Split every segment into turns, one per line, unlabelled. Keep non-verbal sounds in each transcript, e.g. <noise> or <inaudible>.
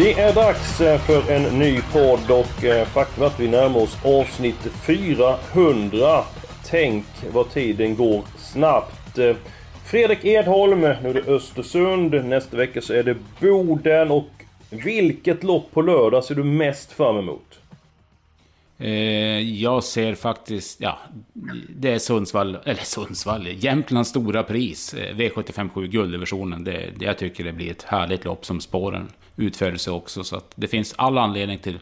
Det är dags eh, för en ny podd och eh, faktum är att vi närmar oss avsnitt 400. Tänk vad tiden går snabbt. Eh, Fredrik Edholm, nu är det Östersund. Nästa vecka så är det Boden och vilket lopp på lördag ser du mest fram emot?
Jag ser faktiskt, ja, det är Sundsvall, eller Sundsvall, Jämtlands stora pris, V757 guldversionen. Det, det, jag tycker det blir ett härligt lopp som spåren utförelse också. Så att det finns all anledning till,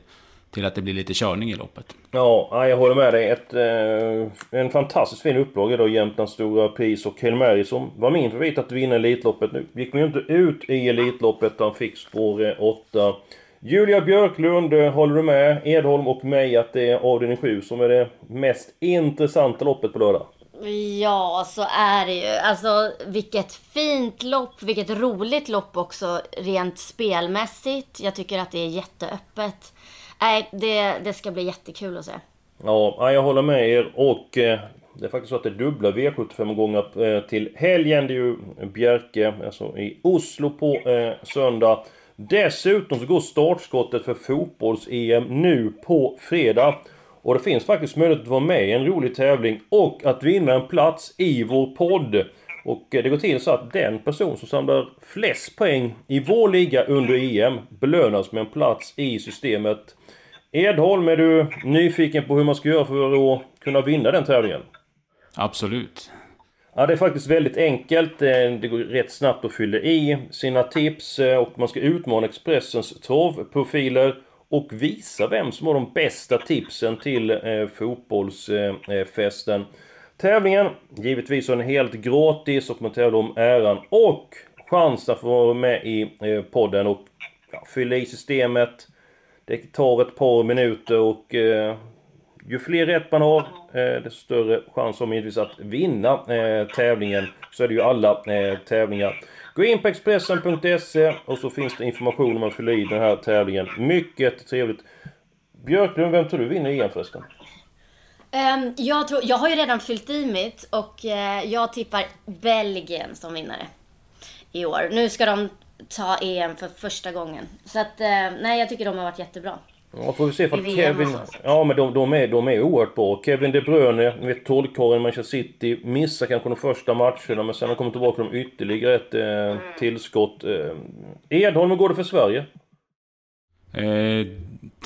till att det blir lite körning i loppet.
Ja, jag håller med dig. Ett, eh, en fantastiskt fin upplaga då, Jämtlands stora pris och Hail som var min favorit att vinna Elitloppet. Nu gick man ju inte ut i Elitloppet, han fick spår eh, 8. Julia Björklund, eh, håller du med Edholm och mig att det är avdelning 7 som är det mest intressanta loppet på lördag?
Ja, så är det ju. Alltså vilket fint lopp, vilket roligt lopp också rent spelmässigt. Jag tycker att det är jätteöppet. Nej, det, det ska bli jättekul att se.
Ja, jag håller med er och eh, det är faktiskt så att det är dubbla V75-gånger eh, till helgen. Det är ju Bjerke, alltså i Oslo på eh, söndag. Dessutom så går startskottet för fotbolls-EM nu på fredag. Och det finns faktiskt möjlighet att vara med i en rolig tävling och att vinna en plats i vår podd. Och eh, det går till så att den person som samlar flest poäng i vår liga under EM belönas med en plats i systemet. Edholm, är du nyfiken på hur man ska göra för att kunna vinna den tävlingen?
Absolut.
Ja, det är faktiskt väldigt enkelt. Eh, det går rätt snabbt att fylla i sina tips eh, och man ska utmana Expressens travprofiler och visa vem som har de bästa tipsen till eh, fotbollsfesten. Eh, eh, tävlingen, givetvis är den helt gratis och man tävlar om äran och chansen att få vara med i eh, podden och ja, fylla i systemet. Det tar ett par minuter och ju fler rätt man har, eh, desto större chans har man givetvis att vinna eh, tävlingen. Så är det ju alla eh, tävlingar. Gå in på Expressen.se och så finns det information om att fylla i den här tävlingen. Mycket trevligt. Björklund, vem tror du vinner EM förresten?
Um, jag, tror, jag har ju redan fyllt i mitt och uh, jag tippar Belgien som vinnare i år. Nu ska de ta EM för första gången. Så att, uh, nej jag tycker de har varit jättebra.
Ja, får vi se för Kevin... Ja, men de, de, är, de är oerhört bra. Kevin De Bruyne, ni vet trollkarlen Manchester City, missar kanske de första matcherna men sen har kommit tillbaka med ytterligare ett eh, tillskott. Eh, Edholm, hur går det för Sverige?
Eh,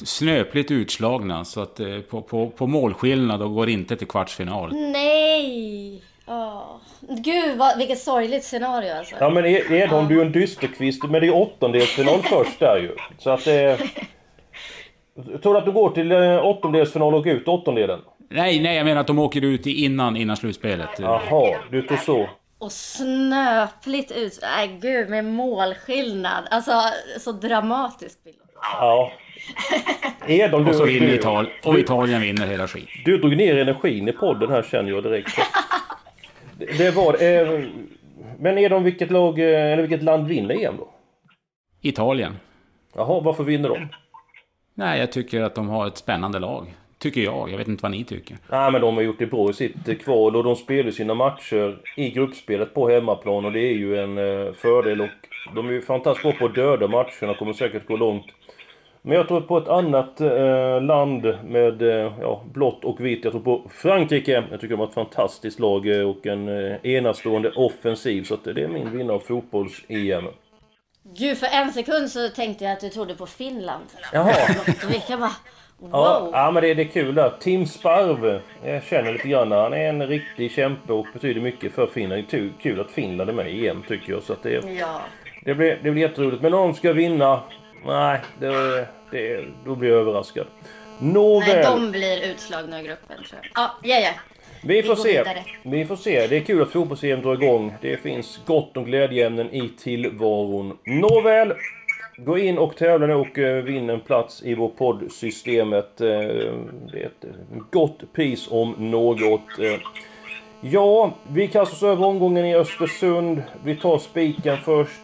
snöpligt utslagna, så att eh, på, på, på målskillnad och går inte till kvartsfinal.
Nej! Oh. Gud, vad, vilket sorgligt scenario alltså.
Ja men e- Edholm, du är en dysterkvist, men det är åttondelsfinal <laughs> först där ju. Så att det... Eh, Tror du att du går till eh, åttondelsfinal och ut åttondelen?
Nej, nej, jag menar att de åker ut innan, innan slutspelet.
Jaha, du tror så.
Och snöpligt ut. Nej gud, med målskillnad. Alltså, så dramatisk bild.
Ja. Edom,
du, <laughs> och så vinner Italien, och Italien vinner hela skit.
Du drog ner energin i podden här känner jag direkt. det, det var eh, Men Edom, vilket lag, eh, eller vilket land vinner EM då?
Italien.
Jaha, varför vinner de?
Nej, jag tycker att de har ett spännande lag. Tycker jag. Jag vet inte vad ni tycker.
Nej, men de har gjort det bra i sitt eh, kval och de spelar sina matcher i gruppspelet på hemmaplan och det är ju en eh, fördel. Och de är ju fantastiskt bra på att döda matcherna och kommer säkert gå långt. Men jag tror på ett annat eh, land med eh, ja, blått och vitt. Jag tror på Frankrike. Jag tycker de har ett fantastiskt lag eh, och en eh, enastående offensiv. Så att det är min vinnare av fotbolls-EM.
Gud, för en sekund så tänkte jag att du trodde på Finland.
Jaha.
Jag bara, wow.
Ja, ja men det, det är kul där. Tim Sparv, jag känner lite grann. Han är en riktig kämpe och betyder mycket för Finland. Det är kul att Finland är med i EM tycker jag. Så att det,
ja.
det, blir, det blir jätteroligt. Men om de ska vinna, nej, det, det, då blir jag överraskad.
Nåväl. Nej, de blir utslagna i gruppen tror jag. Ja, ja, ja.
Vi får
går
se.
vidare.
Vi får se. Det är kul att fotbolls-EM drar igång. Det finns gott om glädjeämnen i tillvaron. Nåväl! Gå in och tävla nu och eh, vinn en plats i vår poddsystemet. Eh, Det är ett eh, gott pris om något. Ja, vi kastar oss över omgången i Östersund. Vi tar spiken först.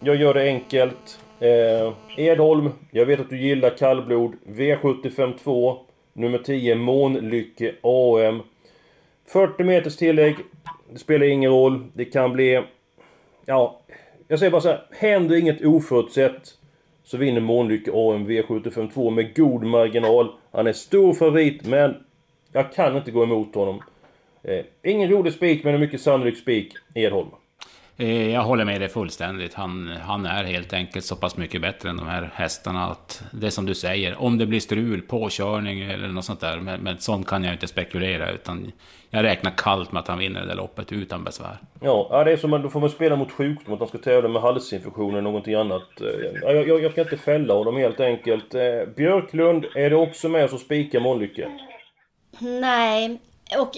Jag gör det enkelt. Eh, Edholm, jag vet att du gillar kallblod. V75 2. Nummer 10, Månlycke AM. 40 meters tillägg. Det spelar ingen roll. Det kan bli... Ja, jag säger bara så här. Händer inget oförutsett så vinner Månlycke AMV 752 med god marginal. Han är stor favorit, men jag kan inte gå emot honom. Eh, ingen rolig spik, men en mycket sannolik spik. Edholm.
Eh, Jag håller med dig fullständigt. Han, han är helt enkelt så pass mycket bättre än de här hästarna att det som du säger, om det blir strul, påkörning eller något sånt där, men, men sånt kan jag inte spekulera utan jag räknar kallt med att han vinner det där loppet utan besvär.
Ja, det är som att då får man spela mot sjukdom, att de ska tävla med halsinfektion eller någonting annat. Eh, Ja, jag, jag, jag kan inte fälla honom helt enkelt. Eh, Björklund, är det också med som spikar Månlycke?
Nej, och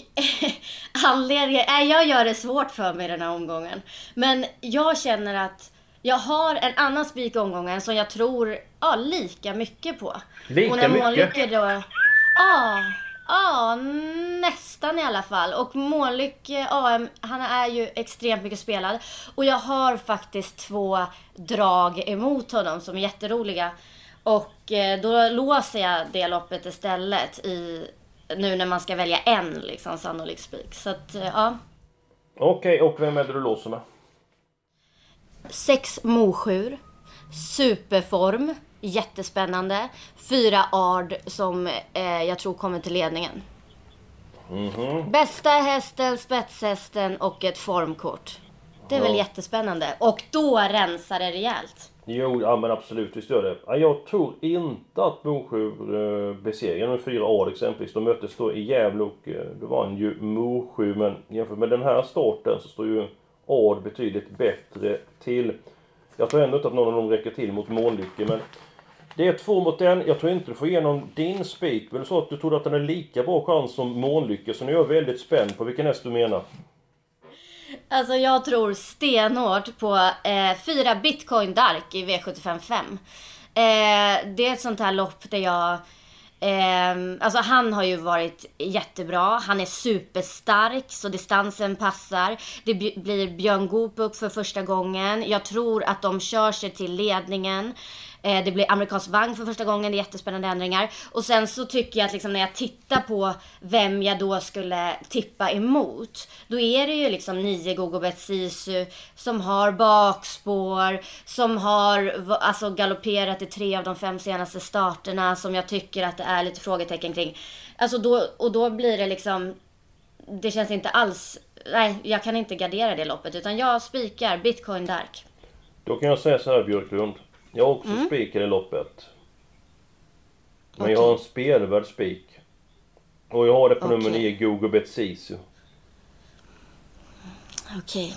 <laughs> anledningen... Nej, jag gör det svårt för mig den här omgången. Men jag känner att jag har en annan spik i omgången som jag tror ja, lika mycket på.
Lika
och när
mycket?
Månlycke då... Ja, ja, nästan i alla fall. Och Månlycke AM, han är ju extremt mycket spelad. Och jag har faktiskt två drag emot honom som är jätteroliga. Och eh, då låser jag det loppet istället i nu när man ska välja en liksom sannolik spik. Så att, eh, ja.
Okej, och vem är det du låser med?
Sex Mosjur. Superform. Jättespännande. Fyra Ard som eh, jag tror kommer till ledningen. Bästa hästen, spetshästen och ett formkort. Det är väl
Ja.
jättespännande. Och då rensar det rejält.
Jo, ja men absolut, visst gör det. Ja, Jag tror inte att Mosjö eh, besegrar med 4 A exempelvis. De möttes då i Gävle och eh, då vann ju Mosjö. Men jämfört med den här starten så står ju Ard betydligt bättre till. Jag tror ändå inte att någon av dem räcker till mot Månlycke, men det är två mot en. Jag tror inte du får igenom din spik. Men det sa så att du tror att den är lika bra chans som Månlycke, så nu är jag väldigt spänd på vilken häst du menar.
Alltså jag tror stenhårt på eh, fyra bitcoin dark i V755. Eh, det är ett sånt här lopp där jag... Eh, alltså han har ju varit jättebra. Han är superstark så distansen passar. Det blir Björn Goop upp för första gången. Jag tror att de kör sig till ledningen. Eh, det blir amerikansk vagn för första gången, det är jättespännande ändringar. Och sen så tycker jag att liksom när jag tittar på vem jag då skulle tippa emot. Då är det ju liksom nio Gogobet Sisu som har bakspår, som har alltså galopperat i tre av de fem senaste starterna som jag tycker att det är lite frågetecken kring. Alltså då, och då blir det liksom, det känns inte alls, nej jag kan inte gardera det loppet utan jag spikar Bitcoin Dark.
Då kan jag säga så här Björklund. Jag har också spikar i loppet. Men jag har en spelvärd spik. Och jag har det på nummer
Okej.
9, Google Bet Sisu.
Okej.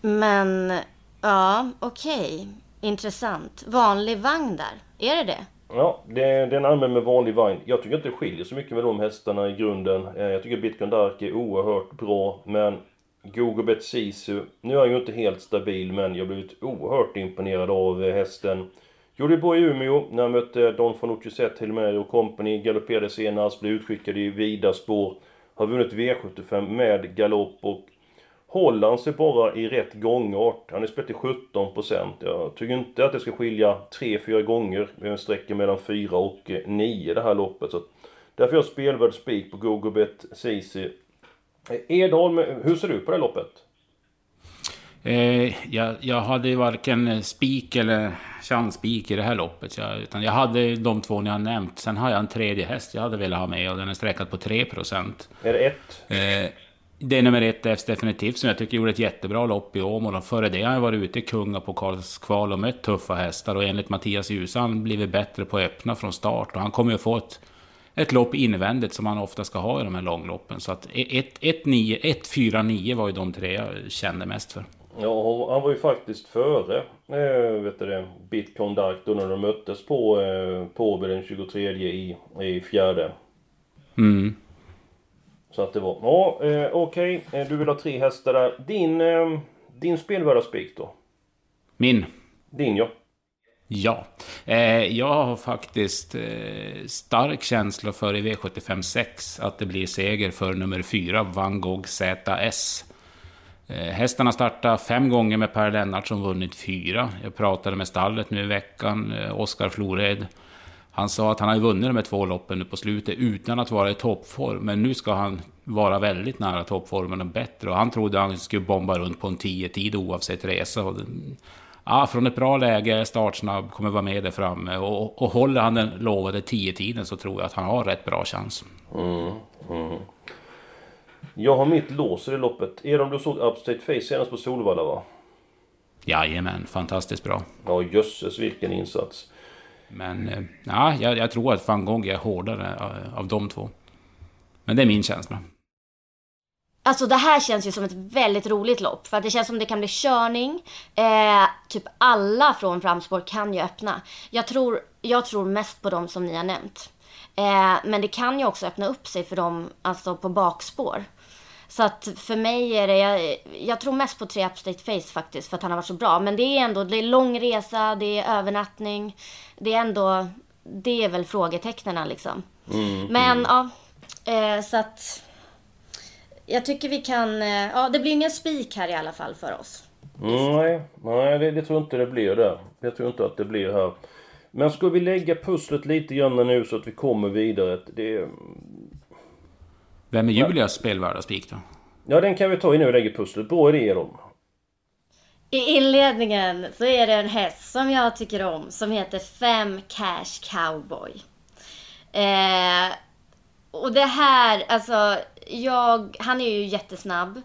Men, ja, okej. Intressant. Vanlig vagn där. Är det det?
Ja, det är, det är en allmän med vanlig vagn. Jag tycker inte det skiljer så mycket med de hästarna i grunden. Eh, Jag tycker Bitcoin Dark är oerhört bra, men Google Bet Sisu, nu är han ju inte helt stabil, men jag har blivit oerhört imponerad av eh, hästen. Gjorde bra i Umeå när han mötte Don Fanucci Zet, Hilmer och Company. Galopperade senast, blev utskickad i vida spår. Har vunnit V75 med galopp och Håller han sig bara i rätt gångart, han är spelat till 17%. Jag tycker inte att det ska skilja 3-4 gånger med en sträcka mellan 4 och eh, 9 det här loppet. Så därför har jag spelvärd spik på Gogobet Sisi Edholm, hur ser du på det loppet?
Eh, jag, jag hade varken spik eller chansspik i det här loppet. Jag, utan jag hade de två ni har nämnt. Sen har jag en tredje häst jag hade velat ha med och den är sträckad på 3%.
Är det ett?
Eh, det är nummer ett F definitivt som jag tycker gjorde ett jättebra lopp i Åmål. Före det har jag varit ute i Kungapokalskval och mött tuffa hästar. Och enligt Mattias han blivit bättre på öppna från start. Och han kommer ju få ett, ett lopp invändigt som han ofta ska ha i de här långloppen. Så att 1-4-9 var ju de tre jag kände mest för.
Ja, han var ju faktiskt före eh, vet du det, Bitcoin Dark då när de möttes på, eh, på Åby den 23 i, i fjärde.
Mm.
Så att det var... Ja, eh, okej. Okay. Du vill ha tre hästar där. Din, eh, din spelvärda spik då?
Min?
Din ja.
Ja, eh, jag har faktiskt eh, stark känsla för i V75 6 att det blir seger för nummer 4, Van Gogh ZS. Eh, hästarna startar fem gånger med Per Lennart som vunnit fyra. Jag pratade med stallet nu i veckan, eh, Oskar Flored. Han sa att han har vunnit de här två loppen nu på slutet utan att vara i toppform. Men nu ska han vara väldigt nära toppformen och bättre. Och han trodde han skulle bomba runt på en 10-tid oavsett resa. Ja, från ett bra läge, startsnabb, kommer vara med där framme. Och, och håller han den lovade 10-tiden så tror jag att han har rätt bra chans.
Mm, mm. Jag har mitt lås i det loppet. Om du såg Upstate Face senast på Solvalla va?
Jajamän, fantastiskt bra.
Ja jösses vilken insats.
Men eh, ja, jag, jag tror att van Gogh är hårdare eh, av de två. Men det är min känsla.
Alltså det här känns ju som ett väldigt roligt lopp. För att det känns som det kan bli körning. Eh, typ alla från framspår kan ju öppna. Jag tror, jag tror mest på dem som ni har nämnt. Eh, men det kan ju också öppna upp sig för dem alltså på bakspår. Så att för mig är det, jag, jag tror mest på tre Upstate Face faktiskt för att han har varit så bra. Men det är ändå, det är lång resa, det är övernattning. Det är ändå, det är väl frågetecknen liksom. Mm, men mm. ja, eh, så att jag tycker vi kan... Eh, ja, det blir ingen spik här i alla fall för oss.
Nej, nej det, det tror jag inte det blir där. Jag tror inte att det blir här. Men ska vi lägga pusslet lite grann nu så att vi kommer vidare? Det...
Vem är Julias spelvärda spik då?
Ja, den kan vi ta innan vi lägger pusslet. Bra idé de.
I inledningen så är det en häst som jag tycker om som heter Fem Cash Cowboy. Eh, och det här, alltså jag, han är ju jättesnabb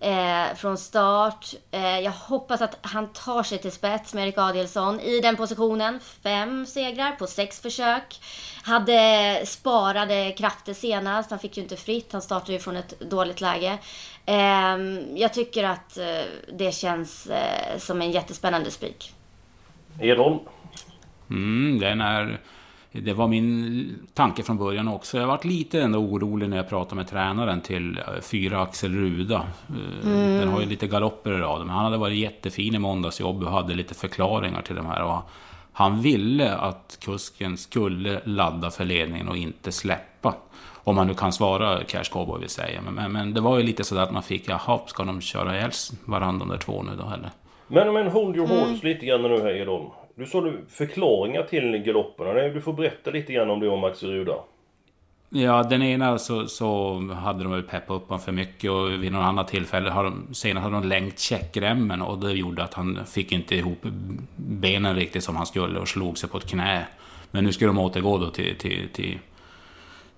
eh, från start. Eh, jag hoppas att han tar sig till spets med Erik Adielsson i den positionen. Fem segrar på sex försök. Hade sparade krafter senast. Han fick ju inte fritt. Han startade ju från ett dåligt läge. Eh, jag tycker att eh, det känns eh, som en jättespännande spik.
Edholm?
Mm, den är det var min tanke från början också. Jag varit lite ändå orolig när jag pratade med tränaren till eh, fyra Axel Ruda. Eh, mm. Den har ju lite galopper i raden, men han hade varit jättefin i måndagsjobb och hade lite förklaringar till de här. Och han ville att kusken skulle ladda för ledningen och inte släppa. Om man nu kan svara Cash Cowboy vill säga. Men, men, men, det var ju lite sådär att man fick, jaha, ska de köra ihjäl varandra de där två nu då eller?
Men, men hold your horse mm. lite grann nu här Edholm. Du sa du förklaringar till galopperna. Du får berätta lite grann om det om Max Ruda.
Ja, den ena så, så hade de väl peppat upp honom för mycket och vid något annat tillfälle har de, senare hade de längt checkremmen och det gjorde att han fick inte ihop benen riktigt som han skulle och slog sig på ett knä. Men nu ska de återgå då till, till, till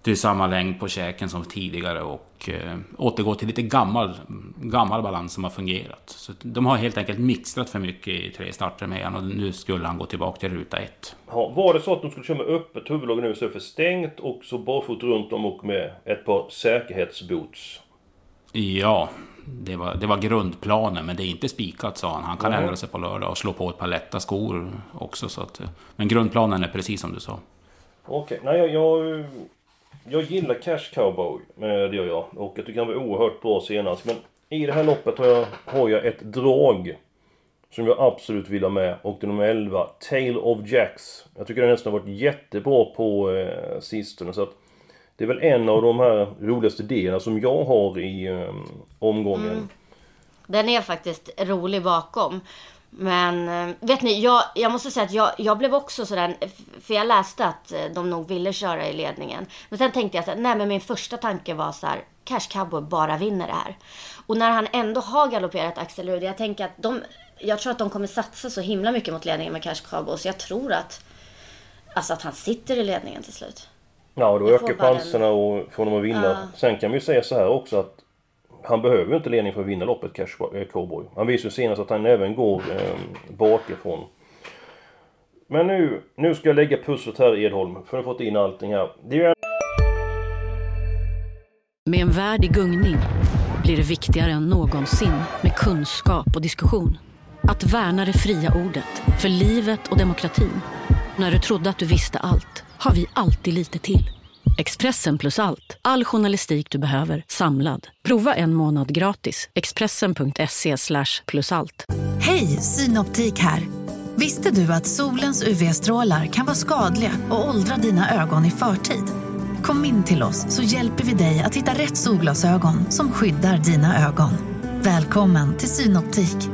till samma längd på käken som tidigare och eh, återgå till lite gammal, gammal balans som har fungerat. Så de har helt enkelt mixtrat för mycket i tre starter med honom och nu skulle han gå tillbaka till ruta ett.
Ja, var det så att de skulle köra med öppet huvudlag nu istället för stängt och så barfot runt om och med ett par säkerhetsboots?
Ja, det var, det var grundplanen, men det är inte spikat sa han. Han kan mm. ändra sig på lördag och slå på ett par lätta skor också. Så att, men grundplanen är precis som du sa.
Okej, nej jag, jag jag gillar Cash Cowboy, det gör jag. Och jag tycker han var oerhört bra senast. Men i det här loppet har jag, har jag ett drag. Som jag absolut vill ha med. Och det är nummer 11, Tale of Jacks. Jag tycker den nästan har varit jättebra på eh, sistone. Så att det är väl en av de här roligaste idéerna som jag har i eh, omgången. Mm.
Den är faktiskt rolig bakom. Men eh, vet ni, jag, jag måste säga att jag, jag blev också sådär, för jag läste att eh, de nog ville köra i ledningen. Men sen tänkte jag så här, nej men min första tanke var så här, Cash Cowboy bara vinner det här. Och när han ändå har galopperat Axel Rudd, jag tänker att de, jag tror att de kommer satsa så himla mycket mot ledningen med Cash Cowboy, så jag tror att, alltså att han sitter i ledningen till slut.
Ja, och då ökar chanserna en... för honom att vinna. Uh. Sen kan vi säga så här också att han behöver ju inte ledning för att vinna loppet, Cash eh, Cowboy. Han visar ju senast att han även går eh, bakifrån. Men nu, nu ska jag lägga pusslet här Edholm, för nu har fått in allting här. Det är.
Med en värld i gungning blir det viktigare än någonsin med kunskap och diskussion. Att värna det fria ordet, för livet och demokratin. När du trodde att du visste allt, har vi alltid lite till. Expressen plus allt. All journalistik du behöver, samlad. Prova en månad gratis. Expressen.se plus allt.
Hej, Synoptik här. Visste du att solens UV-strålar kan vara skadliga och åldra dina ögon i förtid? Kom in till oss så hjälper vi dig att hitta rätt solglasögon som skyddar dina ögon. Välkommen till Synoptik.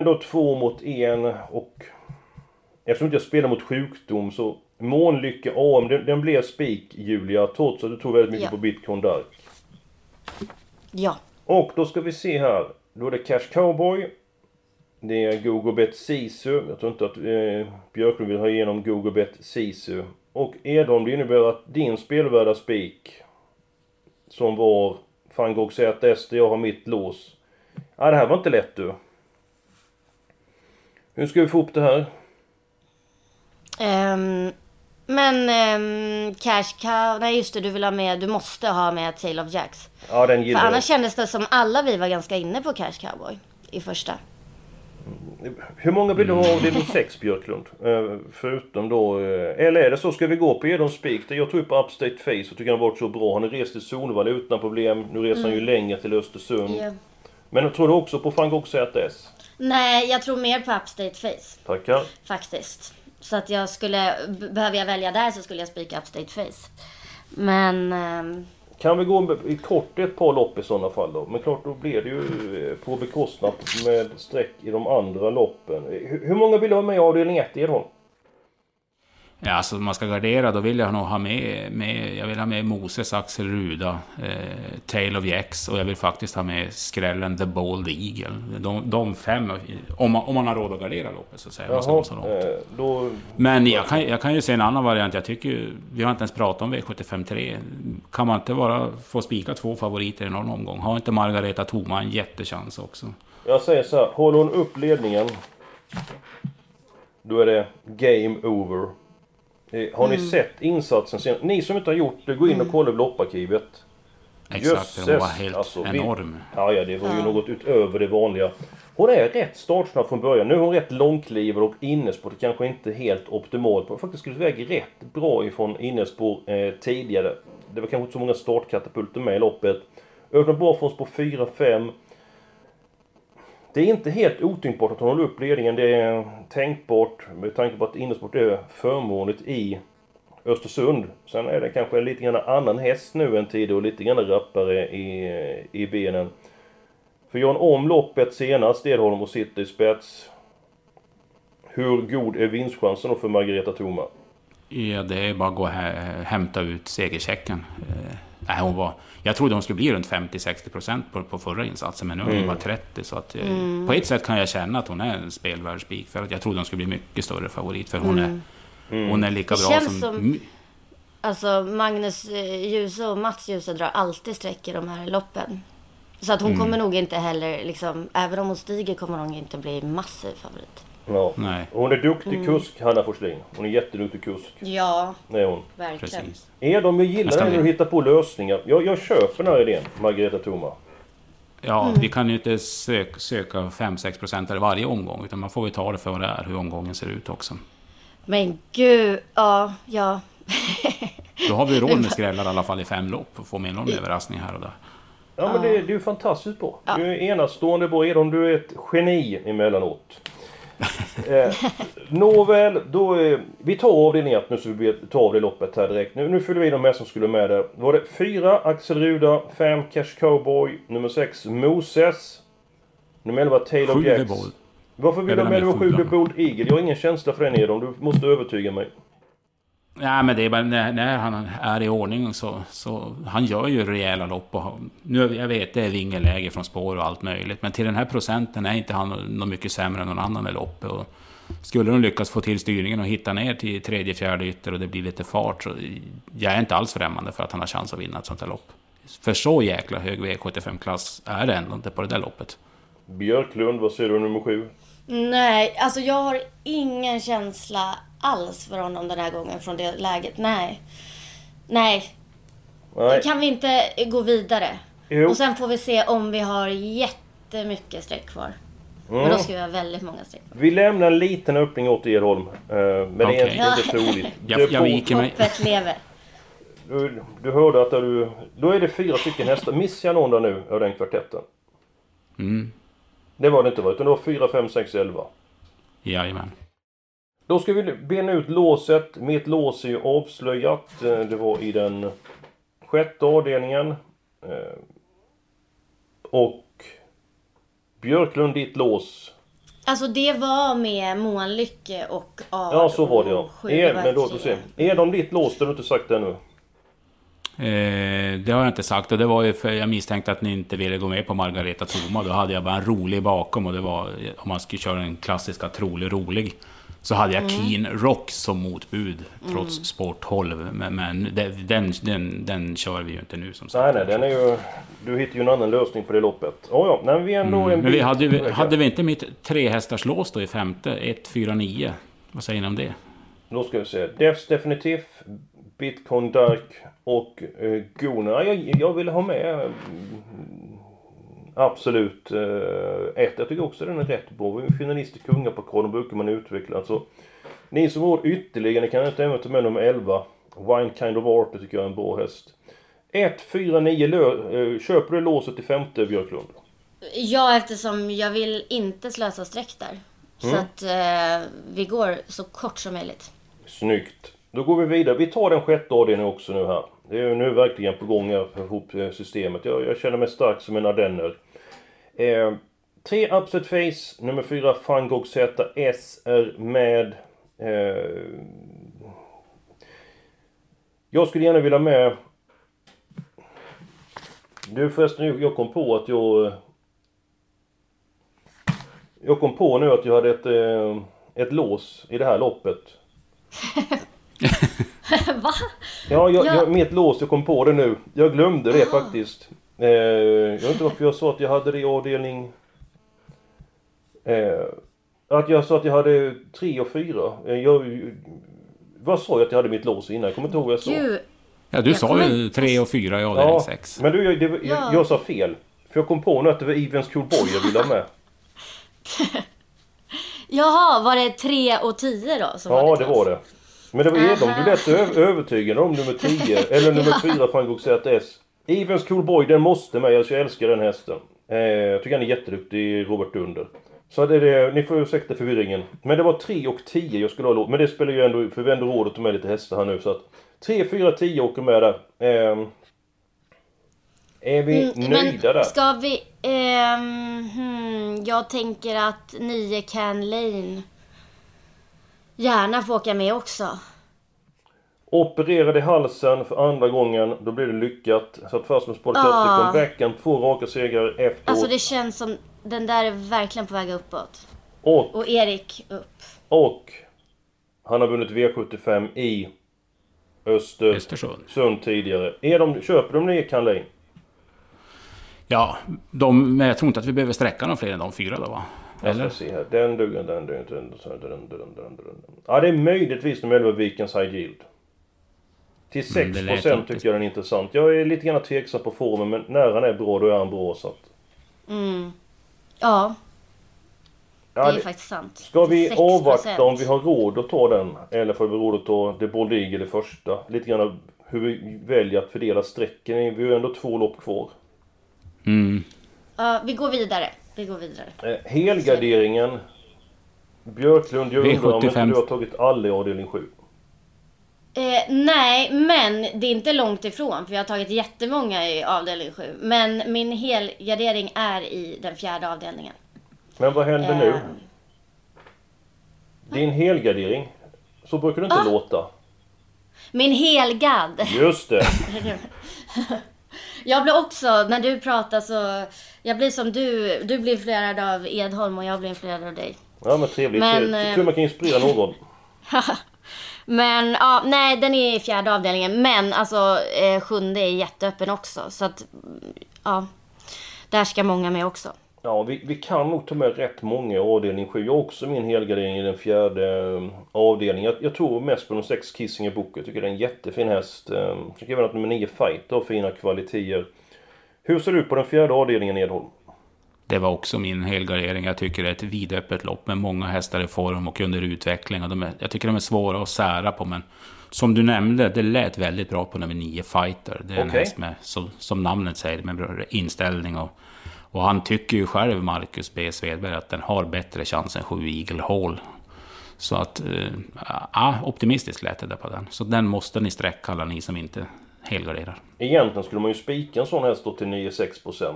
Då två mot en och eftersom inte jag spelar mot sjukdom så Månlycke AM, den, den blev spik Julia trots att du tog väldigt mycket
Ja.
på Bitcoin där.
Ja.
Och då ska vi se här. Då är det Cash Cowboy. Det är Gogobet Sisu. Jag tror inte att eh, Björklund vill ha igenom Gogobet Sisu. Och Edholm, det innebär att din spelvärda spik som var van Gogh ZS där jag har mitt lås. Ja, det här var inte lätt du. Hur ska vi få upp det här?
Ehm, men ehm, Cash Cow, nej just det, du vill ha med, du måste ha med Tale of Jacks.
Ja, den
För
gillar jag.
annars kändes det som alla vi var ganska inne på Cash Cowboy i första.
Hur många vill du ha av din 6 Björklund? Eh, förutom då... Eh, eller är det så, ska vi gå på Edholms spik? där Jag tror på Upstate Face och tycker han varit så bra. Han har rest till Solvalla utan problem. Nu reser han ju längre till Östersund.
Ja.
Men tror du också på Gogh ZS?
Nej, jag tror mer på Upstate Face
Tackar.
faktiskt. Så att jag skulle, behöver jag välja där så skulle jag spika Upstate Face. Men, Eh,
Kan vi gå i kort ett par lopp i sådana fall då? Men klart då blir det ju eh, på bekostnad med streck i de andra loppen. Eh, hur, många vill du ha med i avdelning 1 Edholm?
Ja, alltså om man ska gardera då vill jag nog ha med, med jag vill ha med Moses, Axel Ruda, eh, Tale of Jex och jag vill faktiskt ha med skrällen The Bold Eagle. De, de fem, om man, om man har råd att gardera loppet så att säga. om man ska
Jaha,
gå så långt.
eh, då...
Men jag kan, jag kan ju se en annan variant. Jag tycker ju- vi har inte ens pratat om V753. Kan man inte bara få spika två favoriter i någon omgång? Har inte Margareta Thoma en jättechans också?
Jag säger så här, håller hon upp ledningen Då är det game over. Har ni sett insatsen sen? Ni som inte har gjort det, gå in och kolla lopparkivet.
Exakt, hon var helt
alltså, vi-
enorm.
Ja, ja, det var ju något utöver det vanliga. Hon är rätt startsnabb från början. Nu är hon rätt långklivad och innespår kanske inte helt optimalt. Har faktiskt gått iväg rätt bra ifrån innespår eh, tidigare. Det var kanske inte så många startkatapulter med i loppet. Öppnar bra från spår 4-5. Det är inte helt otänkbart att hon håller upp ledningen. Det är tänkbart med tanke på att innersport är förmånligt i Östersund. Sen är det kanske lite grann annan häst nu än tidigare och lite grann rappare i, i benen. För gör hon om loppet senast, Edholm och sitter i spets. Hur god är vinstchansen då för Margareta Thoma?
Ja, det är bara att gå och hämta ut segerchecken. Eh, Eh, nej, hon var, jag trodde hon skulle bli runt 50-60 procent på, på förra insatsen, men nu är hon bara 30. Så att, eh, På ett sätt kan jag känna att hon är en spelvärd för att jag trodde hon skulle bli mycket större favorit, för hon, är, hon är lika
Det
bra
känns
som...
som- Alltså Magnus eh, Djuse och Mats Djuse drar alltid streck i de här loppen. Så att hon kommer nog inte heller, liksom, även om hon stiger kommer hon inte bli massiv favorit.
Ja.
Nej,
Hon är duktig kusk, Hanna Forslin. Hon är jätteduktig kusk.
Ja,
Det är hon.
verkligen.
precis.
Är de, jag gillar när du hittar på lösningar. Jag, jag köper den här idén, Margareta Thoma.
Ja, vi kan ju inte söka, söka 5-6 procent varje omgång, utan man får ju ta det för vad det är, hur omgången ser ut också.
Men gud, ja, ja. <laughs>
Då har vi råd med <laughs> skrällar i alla fall i fem lopp och få med någon överraskning här och där.
Ja men det, det är ju fantastiskt bra. Du är enastående bra Edholm, du är ett geni emellanåt. Eh, Nåväl, då... Eh, vi tar avdelning 1 nu så vi tar av det loppet här direkt. Nu, nu fyller vi de med som skulle med där. Var det 4 Axel Ruda, 5 Cash Cowboy, nummer 6 Moses, nummer 11 Taylor
Sju
Jacks. Varför vill du ha med nummer
med
7
sjuan.
Bold Eagle? Jag har ingen känsla för den Edholm, du måste övertyga mig.
Nej men det är bara när, när han är i ordning så, så... Han gör ju rejäla lopp och... Nu, jag vet, det är vingeläge från spår och allt möjligt. Men till den här procenten är inte han något mycket sämre än någon annan i loppet. Och skulle de lyckas få till styrningen och hitta ner till tredje, fjärde ytter och det blir lite fart så... Jag är inte alls främmande för att han har chans att vinna ett sånt här lopp. För så jäkla hög V75-klass är det ändå inte på det där loppet.
Björklund, vad säger du om nummer sju?
Nej, alltså jag har ingen känsla alls för honom den här gången från det läget. Nej. Nej,
Nej.
kan vi inte gå vidare?
Jo.
Och sen får vi se om vi har jättemycket streck kvar. Men då ska vi ha väldigt många streck.
Vi lämnar en liten öppning åt Edholm. eh, Men det är
Okej.
inte, troligt. <laughs>
Jag, jag viker mig.
Hoppet lever.
Du, du hörde att du... Då är det fyra stycken hästar. Missar jag någon där nu av den kvartetten?
Mm.
Det var det inte va? Utan det var 4, 5, 6, 11.
Jajamän.
Då ska vi bena ut låset. Mitt lås är ju avslöjat. Eh, Det var i den sjätte avdelningen. Eh, Och Björklund, ditt lås.
Alltså det var med Månlycke och Ard
Ja, så var det ja. Är, men då se. Är de ditt lås? Det har du inte sagt ännu.
Eh, det har jag inte sagt och det var ju för jag misstänkte att ni inte ville gå med på Margareta Toma. Då hade jag bara en rolig bakom och det var om man skulle köra den klassiska trolig rolig. Så hade jag Keen Rock som motbud trots sport 12. Men, men den, den, den kör vi ju inte nu som sagt.
Nej, nej, den är ju... Du hittar ju en annan lösning på det loppet. Oh, ja, nej, vi är ändå en
Mm. Men vi hade,
väg.
hade vi inte mitt trehästarslås då i femte? 1, 4, 9. Vad säger ni om det?
Då ska vi se. Defs Definitiv, Bitcoin Dark och eh, Gona. Jag, jag ville ha med mm, absolut eh, ett. Jag tycker också den är rätt bra. Vi är finalist i Kungapokalen brukar man utveckla. Så, ni som råd ytterligare, ni kan inte även ta med nummer 11. Wine Kind of Art, det tycker jag är en bra häst. 1, 4, 9 lö, eh, Köper du låset i femte Björklund?
Ja, eftersom jag vill inte slösa streck där.
Mm.
Så att eh, vi går så kort som möjligt.
Snyggt. Då går vi vidare. Vi tar den sjätte avdelningen också nu här. Det är ju nu verkligen på gång här ihop eh, systemet. Jag, jag känner mig stark som en ardenner. Eh, tre Upset Face, nummer fyra Van Gogh S är med. Eh, jag skulle gärna vilja med... Du förresten, jag kom på att jag... Eh, jag kom på nu att jag hade ett, eh, ett lås i det här loppet. <laughs>
Va?
Ja, jag,
Ja.
Jag, mitt lås, jag kom på det nu. Jag glömde det faktiskt. Eh, jag vet inte varför jag sa att jag hade det i avdelning... Eh, att jag sa att jag hade tre och fyra. Eh, jag, vad sa jag att jag hade mitt lås innan? Jag kommer inte ihåg vad jag sa.
Gud.
Ja, du
Jag
sa
kommer
ju 3 och 4 i avdelning
Ja,
6.
men du, jag, det, var-
Ja.
jag, jag sa fel. För jag kom på nu att det var Evens Cool Boy jag ville ha med. <laughs>
Jaha, var det 3 och 10 då? Som
Ja,
ditt
det
lås?
var det. Men det var
Aha.
du lät övertygad om nummer 10, eller nummer 4 Van Gogh ZS. Evens Cool Boy, den måste med. Alltså, jag älskar den hästen. Eh, jag tycker han är jätteduktig, Robert Dunder. Så det är det, ni får ursäkta förvirringen. Men det var 3 och 10 jag skulle ha låt. Men det spelar ju ändå, för vi ändå råd att ta med lite hästar här nu. Så att 3, 4, 10 åker med där. Eh, är vi
Mm,
nöjda där?
ska vi... ehm, hmm, jag tänker att 9 Can Lane gärna får åka med också.
Opererade i halsen för andra gången, då blir det lyckat. Satt fast med Sport
Ah.
comebacken, två raka segrar efteråt.
Alltså det känns som den där är verkligen på väg uppåt.
Och
Och Erik upp.
Och han har vunnit V75 i Östersund
Östersund.
tidigare. Är de, köper de ner Carlin?
Ja, de, men jag tror inte att vi behöver sträcka någon fler än de fyra då va?
Jag ska se här. Den duger, den duger, den duger, den duger. Ja, det är möjligtvis de 11 Vikens High Yield. Till 6%
Mm,
tycker jag den är intressant. Jag är lite grann tveksam på formen, men när han är bra, då är han bra. Så att,
Mm. Ja, det är
det,
faktiskt sant.
ska vi
6%.
avvakta om vi har råd att ta den? Eller får vi råd att ta The Bold Eagle det första? Lite grann hur vi väljer att fördela sträcken. Vi har ju ändå två lopp kvar.
Mm.
Ja, vi går vidare. Vi går vidare.
Eh, helgarderingen. Björklund, jag undrar om inte
V75.
du har tagit alla i avdelning 7?
Eh, nej, men det är inte långt ifrån för jag har tagit jättemånga i avdelning 7. Men min helgardering är i den fjärde avdelningen.
Men vad händer nu?
Eh,
Din helgardering. Så brukar det inte
Ah.
låta.
min helgad.
Just det. <laughs>
Jag blir också, när du pratar så... Jag blir som du. Du blir influerad av Edholm och jag blir influerad av dig.
Ja men trevligt.
Men,
Men,
eh,
Kul man kan inspirera någon. <laughs>
Men ja, nej den är i fjärde avdelningen. Men alltså eh, sjunde är jätteöppen också. Så att, ja. Där ska många med också.
Ja, vi, vi kan nog ta med rätt många i avdelning 7. Jag har också min helgardering i den fjärde eh, avdelningen. Jag, jag tror mest på de sex Kissinger Book. Jag tycker det är en jättefin häst. Eh, tycker även att nummer 9 Fighter har fina kvaliteter. Hur ser du på den fjärde avdelningen Edholm?
Det var också min helgardering. Jag tycker det är ett vidöppet lopp med många hästar i form och under utveckling. Och de är, jag tycker de är svåra att sära på, men som du nämnde, det lät väldigt bra på nummer 9, Fighter. Det är en
Okej.
häst med, som, som namnet säger, med bra inställning. Och, och han tycker ju själv, Marcus B. Svedberg, att den har bättre chans än 7 Eagle Hall. Så att, eh, ja, optimistiskt lät det där på den. Så den måste ni sträcka alla ni som inte helgarderar.
Egentligen skulle man ju spika en sån häst då till 9-6%.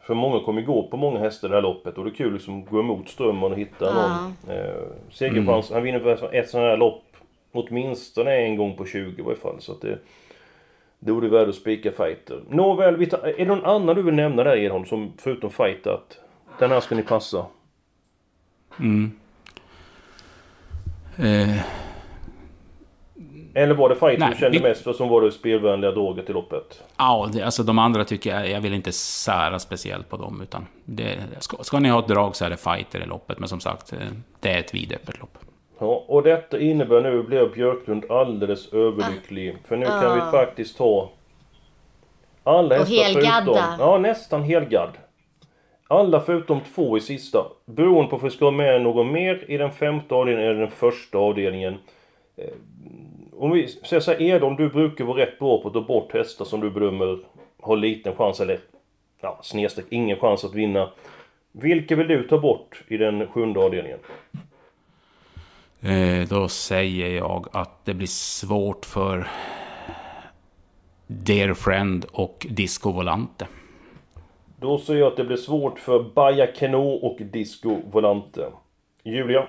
För många kommer ju gå på många hästar i det här loppet och det är kul liksom att gå emot strömmen och hitta någon eh, segerchans. Han vinner för ett sånt här lopp åtminstone en gång på 20 i varje fall. Så att det, det vore värde att spika fighter. Nåväl, vi tar, är det någon annan du vill nämna där Edholm som förutom fighter att den här ska ni passa?
Eh,
Eller var det fighter du kände
vi-
mest för som var det spelvänliga draget i loppet?
Ja, det, alltså de andra tycker jag, jag vill inte sära speciellt på dem. Utan det, ska, ska ni ha ett drag så är det fighter i loppet. Men som sagt, eh, det är ett vidöppet lopp.
Ja, och detta innebär nu blev Björklund alldeles överlycklig. För nu kan vi faktiskt ta alla
Och
hästar
helgadda.
förutom... Ja, nästan helgadd. Alla förutom två i sista. Beroende på om vi ska ha med någon mer i den femte avdelningen eller den första avdelningen. Om vi säger så här, Edholm, du brukar vara rätt bra på att ta bort hästar som du bedömer har liten chans eller ja, snedstreck, ingen chans att vinna. Vilka vill du ta bort i den sjunde avdelningen?
Eh, då säger jag att det blir svårt för Dear Friend och Disco Volante.
Då säger jag att det blir svårt för Baja Keno och Disco Volante. Julia?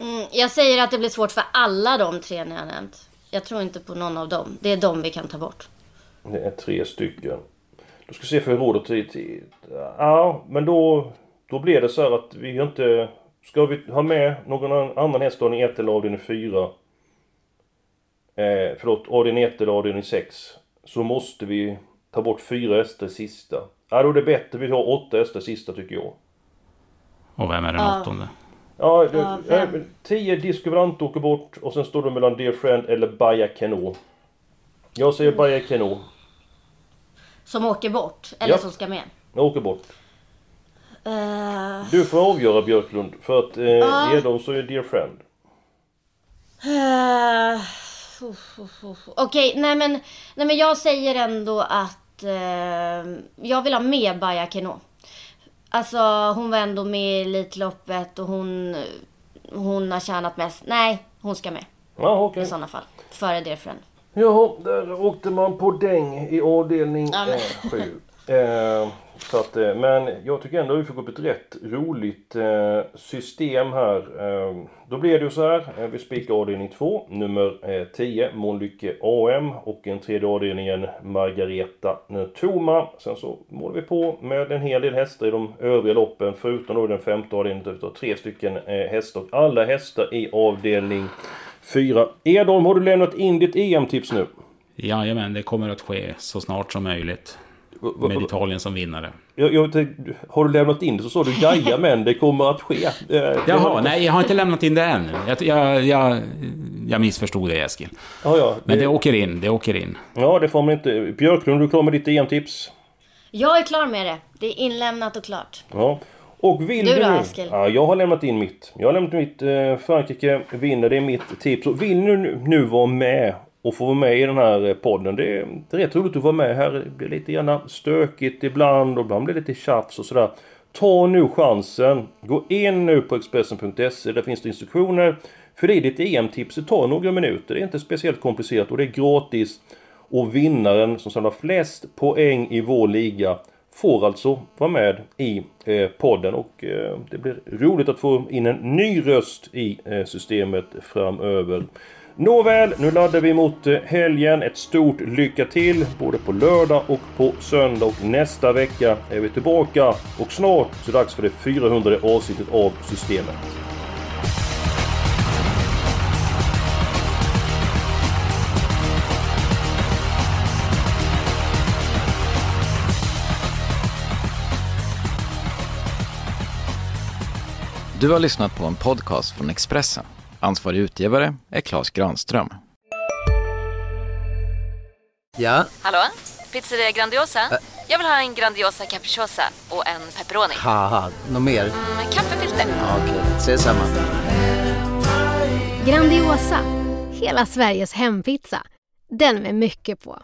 Mm, jag säger att det blir svårt för alla de tre ni har nämnt. Jag tror inte på någon av dem. Det är de vi kan ta bort.
Det är tre stycken. Då ska vi se för råd och tid. Ja, men då, då blir det så här att vi inte... Ska vi ha med någon an- annan häst avdelning 1 eller avdelning 4? Eh, förlåt, avdelning 1 eller avdelning 6. Så måste vi ta bort fyra hästar i sista. Ja, då är det bättre vi har åtta hästar i sista tycker jag.
Och vem är den
Ja.
åttonde?
Ja,
Ja,
det,
vem?
eh, 10 Disco Volante åker bort och sen står det mellan Dear Friend eller Baja Keno. Jag säger Baja Keno.
Som åker bort. Eller
Ja.
som ska med.
Jag åker bort.
Uh,
Du får avgöra Björklund, för att eh,
Ja.
Edholm så är Dear Friend.
eh, Okej, nej men, nej men jag säger ändå att eh, jag vill ha med Baja Keno. Alltså hon var ändå med i Elitloppet och hon, hon har tjänat mest. Nej, hon ska med
Ja, okej.
i sådana fall. Före Dear Friend.
Jaha, där åkte man på däng i avdelning
Ja, men-
eh, sju. Eh, så att, eh, men jag tycker ändå att vi fick upp ett rätt roligt eh, system här. Eh, då blir det ju så här. Vi spikar avdelning 2, nummer 10, Månlycke AM. Och en tredje avdelningen, Margareta Toma. Sen så målar vi på med en hel del hästar i de övriga loppen. Förutom då den femte avdelningen, där vi tar tre stycken hästar. Och alla hästar i avdelning 4. Edholm, har du lämnat in ditt EM-tips nu?
Jajamän, det kommer att ske så snart som möjligt. Med Italien som vinnare.
Jag, jag tänkte, har du lämnat in det så sa du jaja men det kommer att ske. Eh, det
Jaha,
har-
nej, jag har inte lämnat in det än. Jag, jag, jag, jag missförstod dig Eskil.
Ja, ja,
Men
det,
det åker in, det åker in.
ja, det får man inte. Björklund, du är klar med ditt EM-tips?
Jag är klar med det. Det är inlämnat och klart.
Ja. Och vill
Du
du,
då,
nu...
Eskil?
Ja, jag har lämnat in mitt. Jag har lämnat mitt. Eh, Frankrike vinner, det är mitt tips. Och vill du nu, nu vara med och få vara med i den här eh, podden. Det är, det är rätt roligt att vara med här. Det blir lite gärna stökigt ibland och ibland blir det lite tjafs och sådär. Ta nu chansen. Gå in nu på Expressen.se. Där finns det instruktioner. För i ditt EM-tips. Det tar några minuter. Det är inte speciellt komplicerat och det är gratis. Och vinnaren som samlar flest poäng i vår liga får alltså vara med i eh, podden och eh, det blir roligt att få in en ny röst i eh, systemet framöver. Nåväl, nu laddar vi mot eh, helgen. Ett stort lycka till både på lördag och på söndag och nästa vecka är vi tillbaka och snart så är det dags för det 400 avsnittet av systemet.
Du har lyssnat på en podcast från Expressen. Ansvarig utgivare är Klas Granström.
Ja,
Hallå? Pizzeria Grandiosa?
Jag vill ha en Grandiosa capriciosa och en pepperoni.
Något mer?
Med kaffefilter.
Ja, Okej, okay. ses samma.
Grandiosa, hela Sveriges hempizza. Den med mycket på.